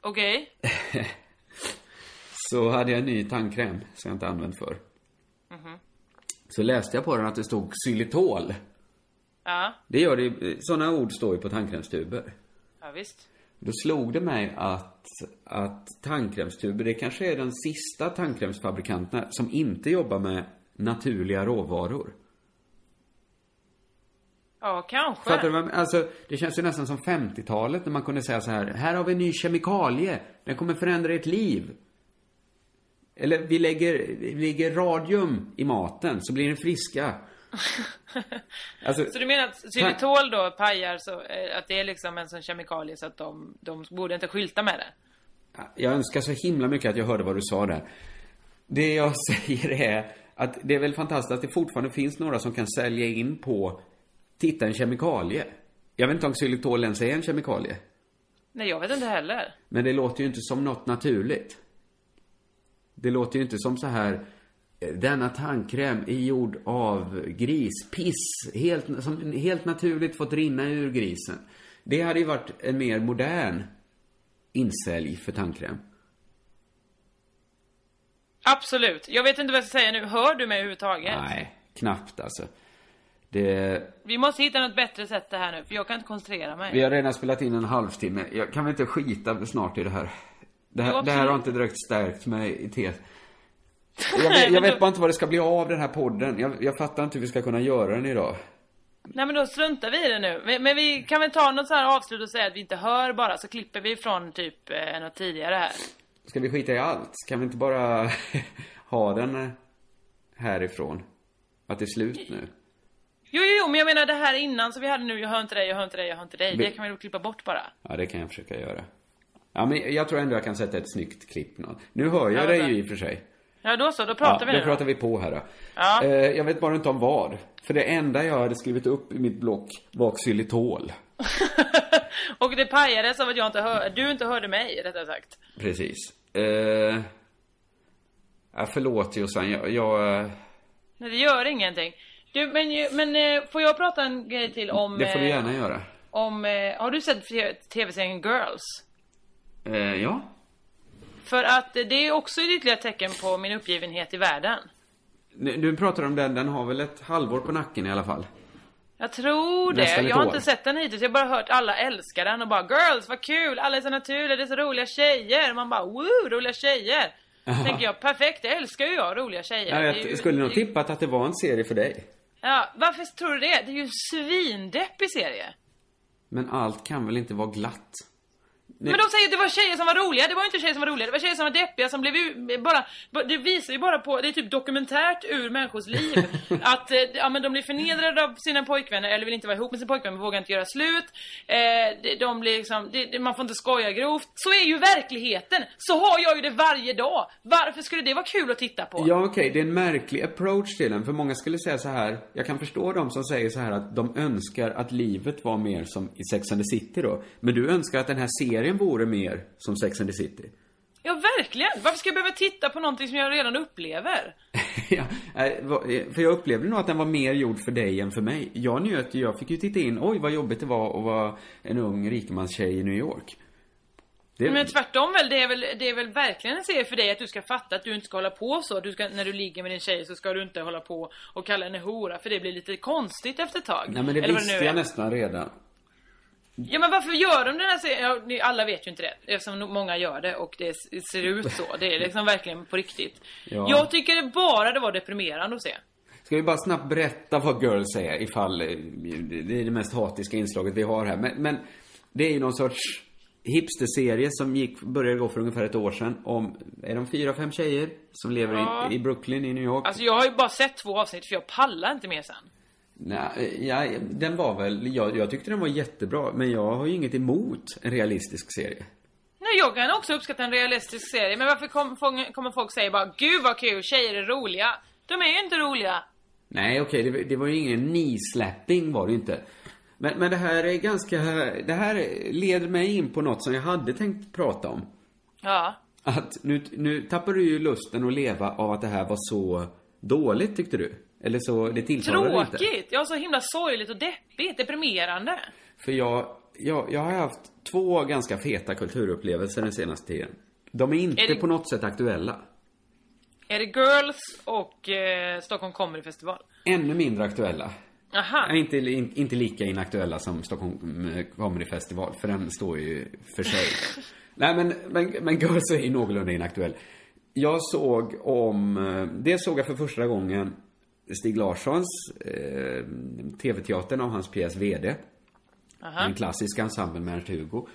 Okej. Så hade jag en ny tandkräm som jag inte använt för. Så läste jag på den att det stod xylitol. Ja. Det gör det, sådana ord står ju på tandkrämstuber. Ja, visst. Då slog det mig att, att tandkrämstuber, det kanske är den sista tandkrämsfabrikanterna som inte jobbar med naturliga råvaror. Ja, kanske. Fattar du vad? Alltså, det känns ju nästan som 50-talet när man kunde säga så här, här har vi en ny kemikalie, den kommer förändra ert liv. Eller vi lägger, vi lägger radium i maten så blir ni friska. Alltså, Så du menar att xylitol då pajar så, eh, att det är liksom en sån kemikalie så att de, de borde inte skylta med det? Jag önskar så himla mycket att jag hörde vad du sa där. Det jag säger är att det är väl fantastiskt att det fortfarande finns några som kan sälja in på Titta en kemikalie. Jag vet inte om xylitol ens är en kemikalie. Nej, jag vet inte heller. Men det låter ju inte som något naturligt. Det låter ju inte som så här eh, denna tandkräm är gjord av grispiss. Helt, som helt naturligt fått rinna ur grisen. Det hade ju varit en mer modern insälj för tandkräm. Absolut. Jag vet inte vad jag ska säga nu. Hör du mig överhuvudtaget? Nej, knappt alltså. Det, Vi måste hitta något bättre sätt det här nu, för jag kan inte koncentrera mig. vi har redan spelat in en halvtimme. Jag kan väl inte skita snart i det här? Det här, det här har inte direkt stärkt mig i tes. Jag vet, jag vet bara inte vad det ska bli av den här podden. Jag, jag fattar inte hur vi ska kunna göra den idag. Nej men då struntar vi i det nu. Men, men vi kan väl ta något så här avslut och säga att vi inte hör bara, så klipper vi från typ eh, något tidigare här. Ska vi skita i allt? Kan vi inte bara ha den eh, härifrån? Att det är slut nu? Jo, jo, jo, men jag menar det här innan som vi hade nu, jag hör inte dig, jag hör inte dig, jag hör inte dig. Det kan vi då klippa bort bara. Ja, det kan jag försöka göra. Ja, men jag tror ändå jag kan sätta ett snyggt klipp. Nu hör jag Ja, dig ju i och för sig. Ja, då så, då pratar ja, vi då nu pratar då. vi på här då. Ja. Eh, jag vet bara inte om vad. För det enda jag hade skrivit upp i mitt block var xylitol. Och det pajades av att jag inte hör, du inte hörde mig, rättare sagt. Precis. Eh, förlåt Jossan, jag... jag eh, Nej, det gör ingenting. Du, men, men eh, får jag prata en grej till om... det får du gärna göra. Om, har du sett tv-serien Girls? Eh, ja. För att det är också ett ytterligare tecken på min uppgivenhet i världen. Nu- Du pratar om den, den har väl ett halvår på nacken i alla fall. Jag tror det. Ett Jag har år. inte sett den hittills. Jag har bara hört alla älska den och bara Girls, vad kul! Alla är så naturliga, det är så roliga tjejer. Man bara woo, roliga tjejer! Aha. Tänker jag, perfekt, det älskar ju jag, roliga tjejer. Ja, är ju- jag skulle nog ju- tippat att det var en serie för dig. Ja, varför tror du det? Det är ju en svindeppig serie. Men allt kan väl inte vara glatt? Men de säger att det var tjejer som var roliga, det var inte tjejer som var roliga, det var tjejer som var deppiga som blev bara, det visar ju bara på, det är typ dokumentärt ur människors liv. att, eh, ja men de blir förnedrade av sina pojkvänner, eller vill inte vara ihop med sin pojkvän, men vågar inte göra slut. Eh, de- blir liksom, det, man får inte skoja grovt. Så är ju verkligheten! Så har jag ju det varje dag! Varför skulle det vara kul att titta på? Ja, okej, det är en märklig approach till den. För många skulle säga så här, jag kan förstå de som säger så här att de önskar att livet var mer som i Sex and the City då. Men du önskar att den här serien vore mer som Sex and the City. Ja verkligen! Varför ska jag behöva titta på någonting som jag redan upplever? ja, för jag upplevde nog att den var mer gjord för dig än för mig. Jag njöt ju, jag fick ju titta in, oj vad jobbigt det var att vara en ung rikemanstjej i New York. Det, Men tvärtom väl, det är väl, det är väl verkligen en serie för dig att du ska fatta att du inte ska hålla på så. Du ska, när du ligger med din tjej så ska du inte hålla på och kalla henne hora för det blir lite konstigt efter ett tag. nej men det Eller visste jag nästan redan. Ja men varför gör de den här serien? Ja, alla vet ju inte det. Eftersom många gör det och det ser ut så. Det är liksom verkligen på riktigt. Ja. Jag tycker det bara det var deprimerande att se. Ska vi bara snabbt berätta vad Girls är ifall eh, det är det mest hatiska inslaget vi har här. Men, men det är ju någon sorts hipsterserie som gick, började gå för ungefär ett år sedan om, är de fyra, fem tjejer som lever Ja. i, i Brooklyn i New York? Alltså jag har ju bara sett två avsnitt för jag pallar inte mer sen. Nej, ja, den var väl, jag, jag tyckte den var jättebra, men jag har ju inget emot en realistisk serie. Nej, jag kan också uppskatta en realistisk serie, men varför kom, fång- kommer folk säga bara Gud vad kul, tjejer är roliga? De är ju inte roliga. Nej, okej, det, det var ju ingen knee-slapping var det inte. Men, men det här är ganska, det här leder mig in på något som jag hade tänkt prata om. Ja. Att nu, nu tappar du ju lusten att leva av att det här var så dåligt, tyckte du? Eller så, det tilltalade dig inte? Tråkigt! Ja, så himla sorgligt och deppigt, deprimerande. För jag, jag, jag har haft två ganska feta kulturupplevelser den senaste tiden. De är inte Är det- på något sätt aktuella. Är det Girls och eh, Stockholm Comedy Festival? Ännu mindre aktuella. Aha. Nej, inte, in, inte lika inaktuella som Stockholm eh, Comedy Festival, för den står ju för sig. Nej, men, men, men Girls är ju någorlunda inaktuell. Jag såg om, eh, det såg jag för första gången Stig Larssons eh, TV-teatern av hans pjäs VD. Aha. Den klassiska ensemblen med Ernst-Hugo,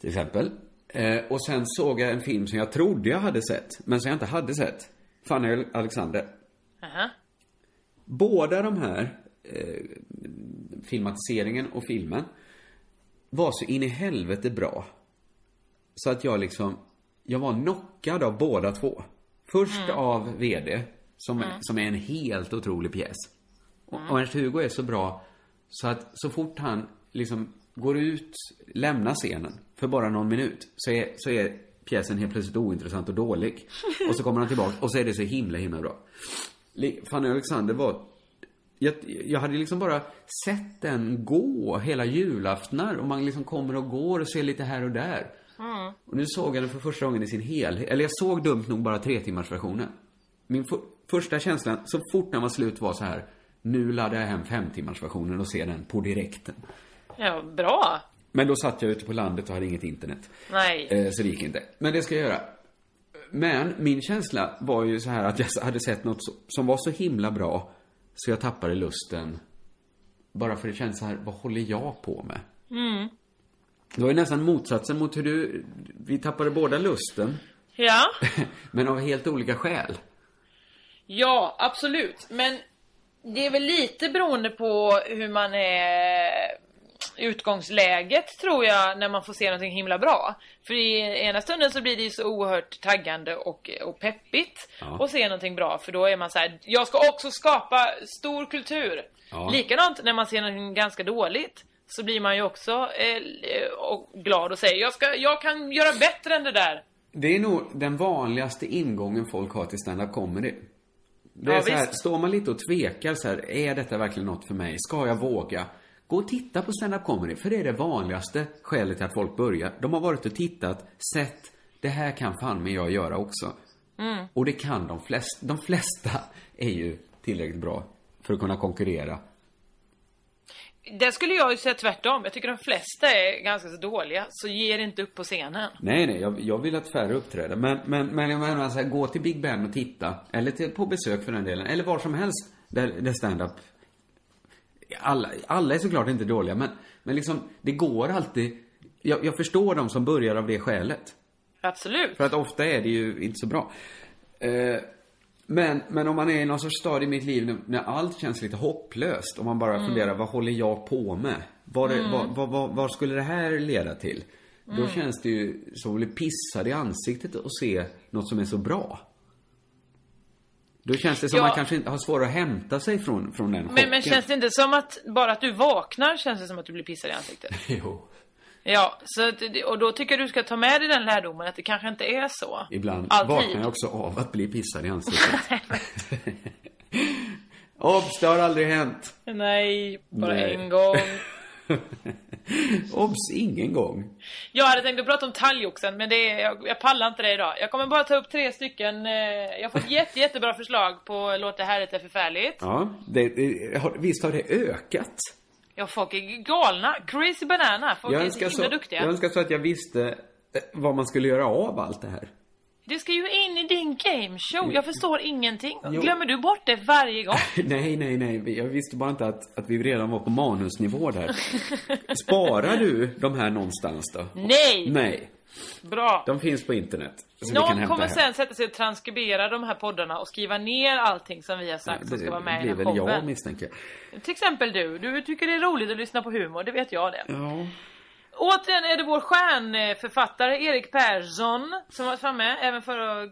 till exempel. Eh, och sen såg jag en film som jag trodde jag hade sett, men som jag inte hade sett. Fanny Alexander. Aha. Båda de här, eh, filmatiseringen och filmen, var så in i helvete bra. Så att jag liksom, jag var knockad av båda två. Först Mm. av VD, som, Mm. som är en helt otrolig pjäs. Och, Mm. och Ernst-Hugo är så bra så att så fort han liksom går ut, lämnar scenen för bara någon minut så är, så är pjäsen helt plötsligt ointressant och dålig. Och så kommer han tillbaka och så är det så himla, himla bra. Fanny Alexander var jag, jag hade liksom bara sett den gå hela julaftnar och man liksom kommer och går och ser lite här och där. Mm. Och nu såg jag den för första gången i sin helhet. Eller jag såg dumt nog bara tre timmars versionen. Min första känslan, så fort den var slut var så här. Nu laddar jag hem fem timmars versionen och ser den på direkten. Ja, bra. Men då satt jag ute på landet och hade inget internet. Nej. Eh, så det gick inte. Men det ska jag göra. Men min känsla var ju så här att jag hade sett något som var så himla bra så jag tappade lusten. Bara för det kändes så här, vad håller jag på med? Mm. Det var ju nästan motsatsen mot hur du, vi tappade båda lusten. Ja. Men av helt olika skäl. Ja, absolut. Men det är väl lite beroende på hur man är utgångsläget tror jag när man får se någonting himla bra. För i ena stunden så blir det ju så oerhört taggande och, och peppigt Ja. att se någonting bra för då är man så här: jag ska också skapa stor kultur. Ja. Likadant när man ser någonting ganska dåligt så blir man ju också eh, och glad och säger jag, ska, jag kan göra bättre än det där. Det är nog den vanligaste ingången folk har till stand-up comedy. Det är Ja, så här, visst. står man lite och tvekar så här, är detta verkligen något för mig? Ska jag våga? Gå och titta på stand-up comedy, för det är det vanligaste skälet till att folk börjar. De har varit och tittat, sett, det här kan fan med jag göra också. Mm. Och det kan de flesta. De flesta är ju tillräckligt bra för att kunna konkurrera. Där skulle jag ju säga tvärtom. Jag tycker de flesta är ganska så dåliga. Så ge er inte upp på scenen. Nej, nej, jag, jag vill att färre uppträder. Men, men, men jag menar så här, gå till Big Ben och titta. Eller till, på besök för den delen. Eller var som helst där, där stand-up alla, alla är såklart inte dåliga, men, men liksom, det går alltid. Jag, jag förstår de som börjar av det skälet. Absolut. För att ofta är det ju inte så bra. Eh, men, men om man är i någon sorts stadie i mitt liv när, när allt känns lite hopplöst och man bara Mm. funderar, vad håller jag på med? Var, det, Mm. vad, vad, vad, vad skulle det här leda till? Då Mm. känns det ju som att bli pissad i ansiktet och se något som är så bra. Då känns det som Ja. man kanske inte har svårare att hämta sig från, från den chocken. Men, men känns det inte som att bara att du vaknar känns det som att du blir pissad i ansiktet? Jo. Ja, så och då tycker jag du ska ta med dig den lärdomen att det kanske inte är så. Ibland Alltid. vaknar jag också av att bli pissad i ansiktet. Obs, det har aldrig hänt. Nej, bara Nej. en gång. Obs, ingen gång. Jag hade tänkt att prata om talgoxen men det är, jag, jag pallar inte det idag. Jag kommer bara ta upp tre stycken. Eh, jag har fått jätte, jättebra förslag på Låt det härligt är förfärligt. Ja, det, det, visst har det ökat? Ja, folk är galna. Crazy banana. Folk Jag är så så, himla duktiga. jag önskar så att jag visste eh, vad man skulle göra av allt det här. Det ska ju in i din gameshow. Jag förstår ingenting. Jo. Glömmer du bort det varje gång? Nej, nej, nej. Jag visste bara inte att, att vi redan var på manusnivå där. Sparar du de här någonstans då? Nej! Nej. Bra. De finns på internet. Så vi kan Någon kommer sen sätta sig och transkribera de här poddarna och skriva ner allting som vi har sagt som ska vara med i blir den väl här jag showen. misstänker jag. Till exempel du. Du tycker det är roligt att lyssna på humor, det vet jag det. Ja. Återigen är det vår stjärnförfattare Erik Persson som varit framme. Även förra eh,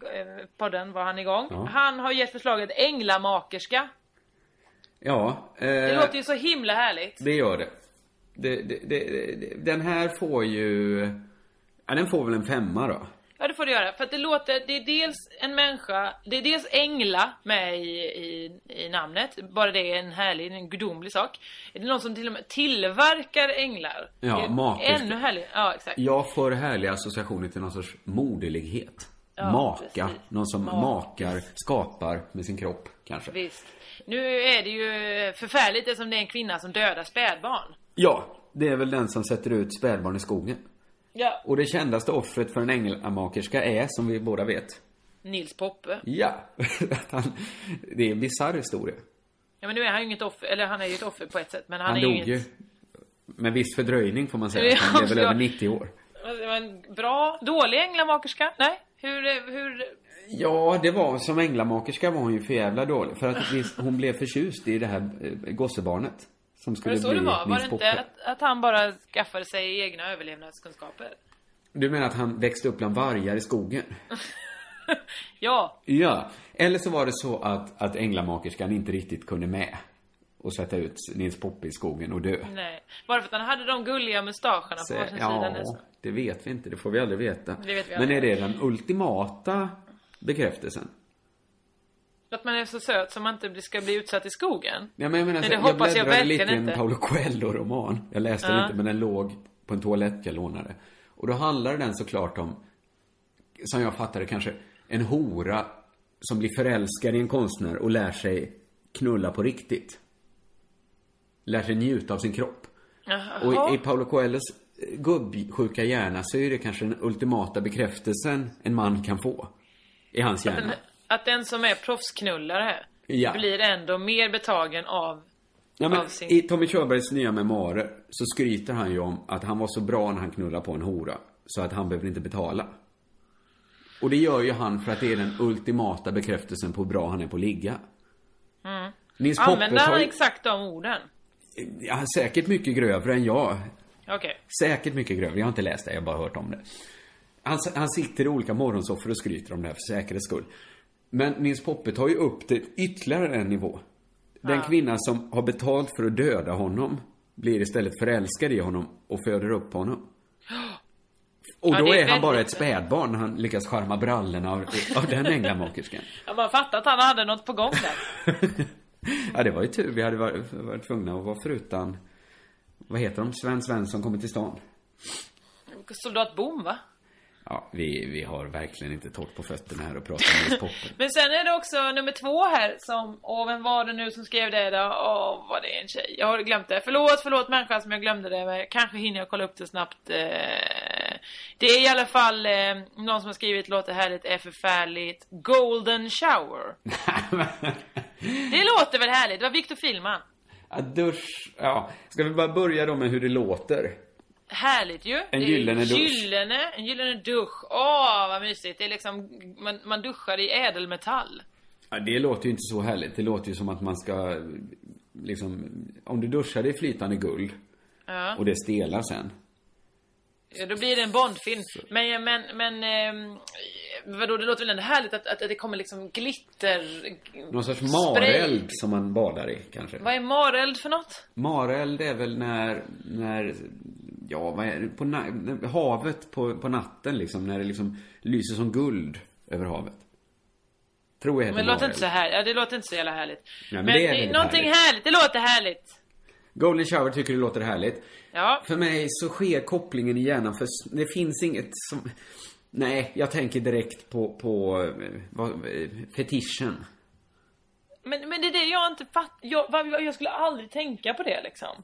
podden var han igång. Ja. Han har gett förslaget Änglamakerska. Ja. Eh, Det låter ju så himla härligt. Det gör det. Det, det, det, det. Den här får ju... Ja, den får väl en femma då. Ja det får du göra. För att det låter, det är dels en människa, det är dels ängla med i, i, i namnet. Bara det är en härlig, en gudomlig sak. Är det någon som till och med tillverkar änglar? Ja, makerska. Ännu härligare. Ja exakt. Jag får härliga associationer till någon sorts moderlighet. Ja, Maka. precis. Någon som Mak. makar, skapar med sin kropp, kanske. Visst. Nu är det ju förfärligt eftersom det är en kvinna som dödar spädbarn. Ja, det är väl den som sätter ut spädbarn i skogen. Ja. Och det kändaste offret för en ängelmakerska är, som vi båda vet, Nils Poppe. ja, han, det är en bisarr historia. Ja men nu är han ju inget offer, eller han är ju ett offer på ett sätt men han, Han, är dog ju inget... Med viss fördröjning får man säga. Han blev väl över 90 år. Det var en bra, dålig änglamakerska? Nej? Hur, hur... Ja, det var som änglamakerska var hon ju för jävla dålig. För att hon blev förtjust i det här eh, gossebarnet. Som Var skulle det så bli det var? Var det inte att, att han bara skaffade sig egna överlevnadskunskaper? Du menar att han växte upp bland vargar i skogen? Ja. Ja. Eller så var det så att, att änglamakerskan inte riktigt kunde med. Och sätta ut Nils Poppe i skogen och dö. Nej. Bara för att han hade de gulliga mustascherna på Så, varsin sida ja, nästan. det vet vi inte. Det får vi aldrig veta. Det vet vi Men aldrig. är det den ultimata bekräftelsen? Att man är så söt som man inte ska bli utsatt i skogen. Ja, men jag menar, så- det jag hoppas jag bläddrade lite i verkligen en inte. Paolo Coelho-roman. Jag läste den Ja. inte, men den låg på en toalett jag lånade. Och då handlar den såklart om, som jag fattar det kanske, en hora som blir förälskad i en konstnär och lär sig knulla på riktigt. Lär sig njuta av sin kropp. Jaha. Och i, i Paolo Coelhos eh, gubbsjuka hjärna så är det kanske den ultimata bekräftelsen en man kan få. I hans hjärna. Att den som är proffsknullare Ja. blir ändå mer betagen av... Ja, men sin- I Tommy Körbergs nya memoarer så skryter han ju om att han var så bra när han knullade på en hora. Så att han behöver inte betala. Och det gör ju han för att det är den ultimata bekräftelsen på hur bra han är på att ligga. Mm. Nils Använder han ju- exakt de orden? Ja, säkert mycket grövre än jag. Okej. Säkert mycket grövre. Jag har inte läst det, jag har bara hört om det. Han, han sitter i olika morgonsoffor och skryter om det här för säkerhets skull. Men Nils Poppe tar ju upp det ytterligare en nivå. Den Ja. kvinna som har betalt för att döda honom blir istället förälskad i honom och föder upp honom. Och Ja, då det är är han bara ett spädbarn när han lyckas charma brallorna av, av den änglamakerskan. Ja, man fattar att han hade något på gång där. Ja, det var ju tur. Vi hade varit, varit tvungna att vara förutan, vad heter de? Sven Svensson kommer till stan. Soldat Boom va? Ja, vi, vi har verkligen inte torrt på fötterna här och pratar om Nils Poppe. Men sen är det också nummer två här som, åh vem var det nu som skrev det då? Åh, var det en tjej? Jag har glömt det. Förlåt, förlåt människa som jag glömde det. Men kanske hinner jag kolla upp det snabbt. Eh, Det är i alla fall eh, någon som har skrivit låter härligt, är förfärligt. Golden shower. Det låter väl härligt? Det var Victor Filman. Ja, dusch. Ja, ska vi bara börja då med hur det låter? Härligt ju. En gyllene dusch. Gyllene, en gyllene dusch. Åh, vad mysigt. Det är liksom, man, man duschar i ädelmetall. Ja, det låter ju inte så härligt. Det låter ju som att man ska, liksom, om du duschar i flytande guld Ja. och det stelar sen. Ja, då blir det en Bondfilm. Men, men, men, ehm, vadå, det låter väl ändå härligt att, att det kommer liksom glitter... Någon sorts spray. mareld som man badar i, kanske. Vad är mareld för något? Mareld är väl när, när, ja vad är det, på na- havet på, på natten liksom, när det liksom lyser som guld över havet. Tror jag heter Men det låter inte så här. Ja, det låter inte så jävla härligt. men men det är det någonting härligt. härligt. Det låter härligt. Golden shower tycker du låter härligt. Ja. För mig så sker kopplingen i hjärnan, för det finns inget som... Nej, jag tänker direkt på, på eh, vad, eh, fetischen. Men, men det är det jag inte fattar. Jag, jag skulle aldrig tänka på det liksom.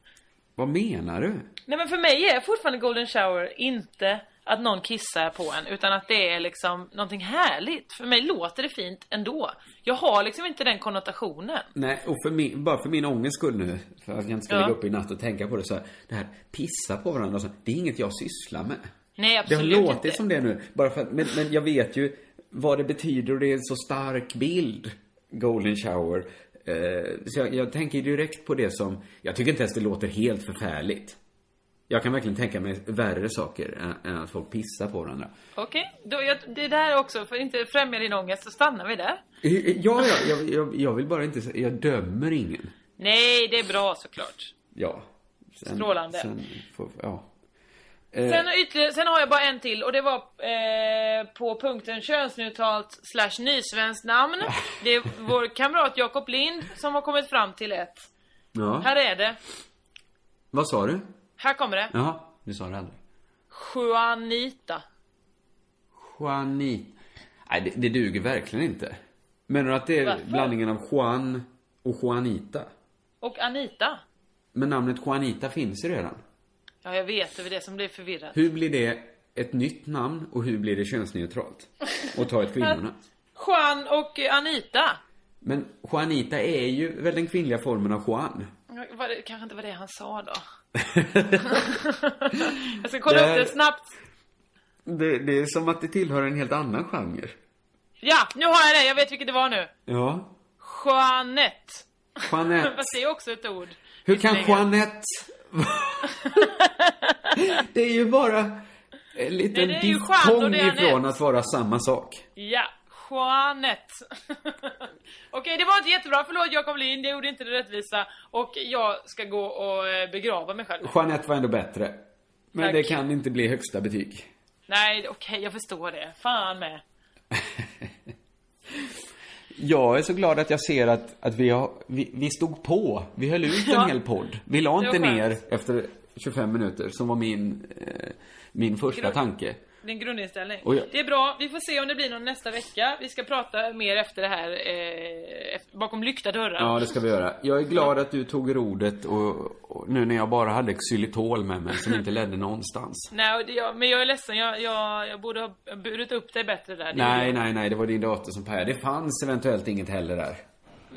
Vad menar du? Nej men för mig är fortfarande golden shower inte att någon kissar på en utan att det är liksom någonting härligt. För mig låter det fint ändå. Jag har liksom inte den konnotationen. Nej, och för min, bara för min ångest skull nu, för att jag inte ska Ja. ligga uppe i natt och tänka på det så här, det här pissa på varandra och så, det är inget jag sysslar med. Nej Det har absolut låtit inte. som det nu, bara för att, men, men jag vet ju vad det betyder och det är en så stark bild, golden shower. Eh, så jag, jag tänker direkt på det som, jag tycker inte ens det låter helt förfärligt. Jag kan verkligen tänka mig värre saker än, att folk pissar på varandra. Okej, jag, det där också, för att inte främja din ångest så stannar vi där. Eh, Ja, ja, jag, jag, jag vill bara inte, jag dömer ingen. Nej, det är bra såklart. Ja. Sen, Strålande. Sen, får, ja. Eh, Sen, ytterligare, sen har jag bara en till och det var eh, på punkten könsneutralt slash nysvenskt namn. Det är vår kamrat Jakob Lind som har kommit fram till ett. ja. Här är det. Vad sa du? Här kommer det. Jaha, du sa det aldrig. Juanita. Juanit. Nej, det, det duger verkligen inte. Menar du att det är Varför? blandningen av Juan och Juanita? Och Anita. Men namnet Juanita finns ju redan. Ja, jag vet. Det är det som blir förvirrat. Hur blir det ett nytt namn och hur blir det könsneutralt? Och ta ett kvinnorna. Juan och Anita. Men Juanita är ju väl den kvinnliga formen av Juan? Var det, kanske inte var det han sa då. jag ska kolla Det- upp det snabbt. Det, det är som att det tillhör en helt annan genre. Ja, nu har jag det. Jag vet vilket det var nu. Ja. Jeanette. Jeanette. Fast det är också ett ord. Hur kan. Jeanette... det är ju bara en liten Nej, diftong ifrån att vara samma sak. Ja, Jeanette. Okej, det var inte jättebra. Förlåt Jakob Lind, jag gjorde inte det rättvisa. Och jag ska gå och eh, begrava mig själv. Jeanette var ändå bättre. Men Tack. det kan inte bli högsta betyg. Nej, okej, jag förstår det. Fan med. Jag är så glad att jag ser att, att vi, har, vi, vi stod på. Vi höll ut en Ja. hel podd. Vi la inte ner efter 25 minuter, som var min, eh, min första tanke. Din grundinställning. Och jag- Det är bra. Vi får se om det blir någon nästa vecka. Vi ska prata mer efter det här eh, bakom lyckta dörrar. Ja, det ska vi göra. Jag är glad att du tog rodet och, och nu när jag bara hade xylitol med mig som inte ledde någonstans. Nej, det, jag, men jag är ledsen. Jag, jag, jag borde ha burit upp dig bättre där. Det Nej, nej, nej, det var din dator som pajade. Det fanns eventuellt inget heller där.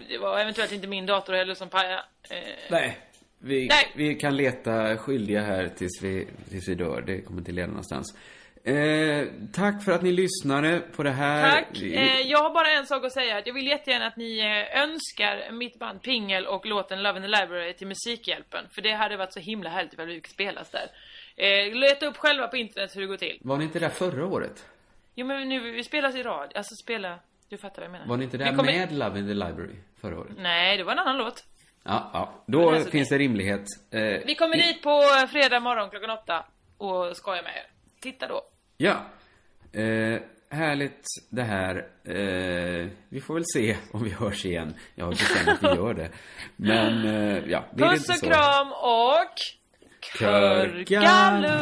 Det var eventuellt inte min dator heller som pajade. Eh, Nej. Vi, vi kan leta skyldiga här tills vi, tills vi dör. Det kommer inte leda någonstans. Eh, tack för att ni lyssnade på det här. Tack. Eh, jag har bara en sak att säga. Jag vill jättegärna att ni eh, önskar mitt band Pingel och låten Love in the Library till Musikhjälpen. För det hade varit så himla härligt ifall vi fick spelas där. Eh, leta upp själva på internet hur det går till. Var ni inte där förra året? Jo men nu, vi spelas i radio. Alltså spela... Du fattar vad jag menar. Var ni inte där kommer- med Love in the Library förra året? Nej, det var en annan låt. Ja, ja. Då alltså, finns det rimlighet. Eh, Vi kommer dit på fredag morgon klockan åtta och skojar med er. Titta då. Ja. Eh, härligt det här. Eh, vi får väl se om vi hörs igen. Jag har bestämt att vi gör det. Men, eh, ja. det Puss inte och så. kram och... Körgaloo!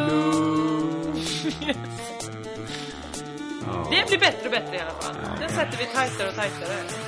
Ja. Det blir bättre och bättre i alla fall. Den sätter vi tajtare och tajtare.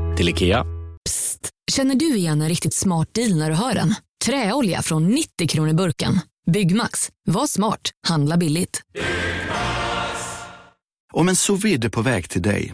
till IKEA. Känner du igen en riktigt smart deal när du hör den? Träolja från 90 kronor burken. Byggmax. Var smart. Handla billigt. Om en sous är på väg till dig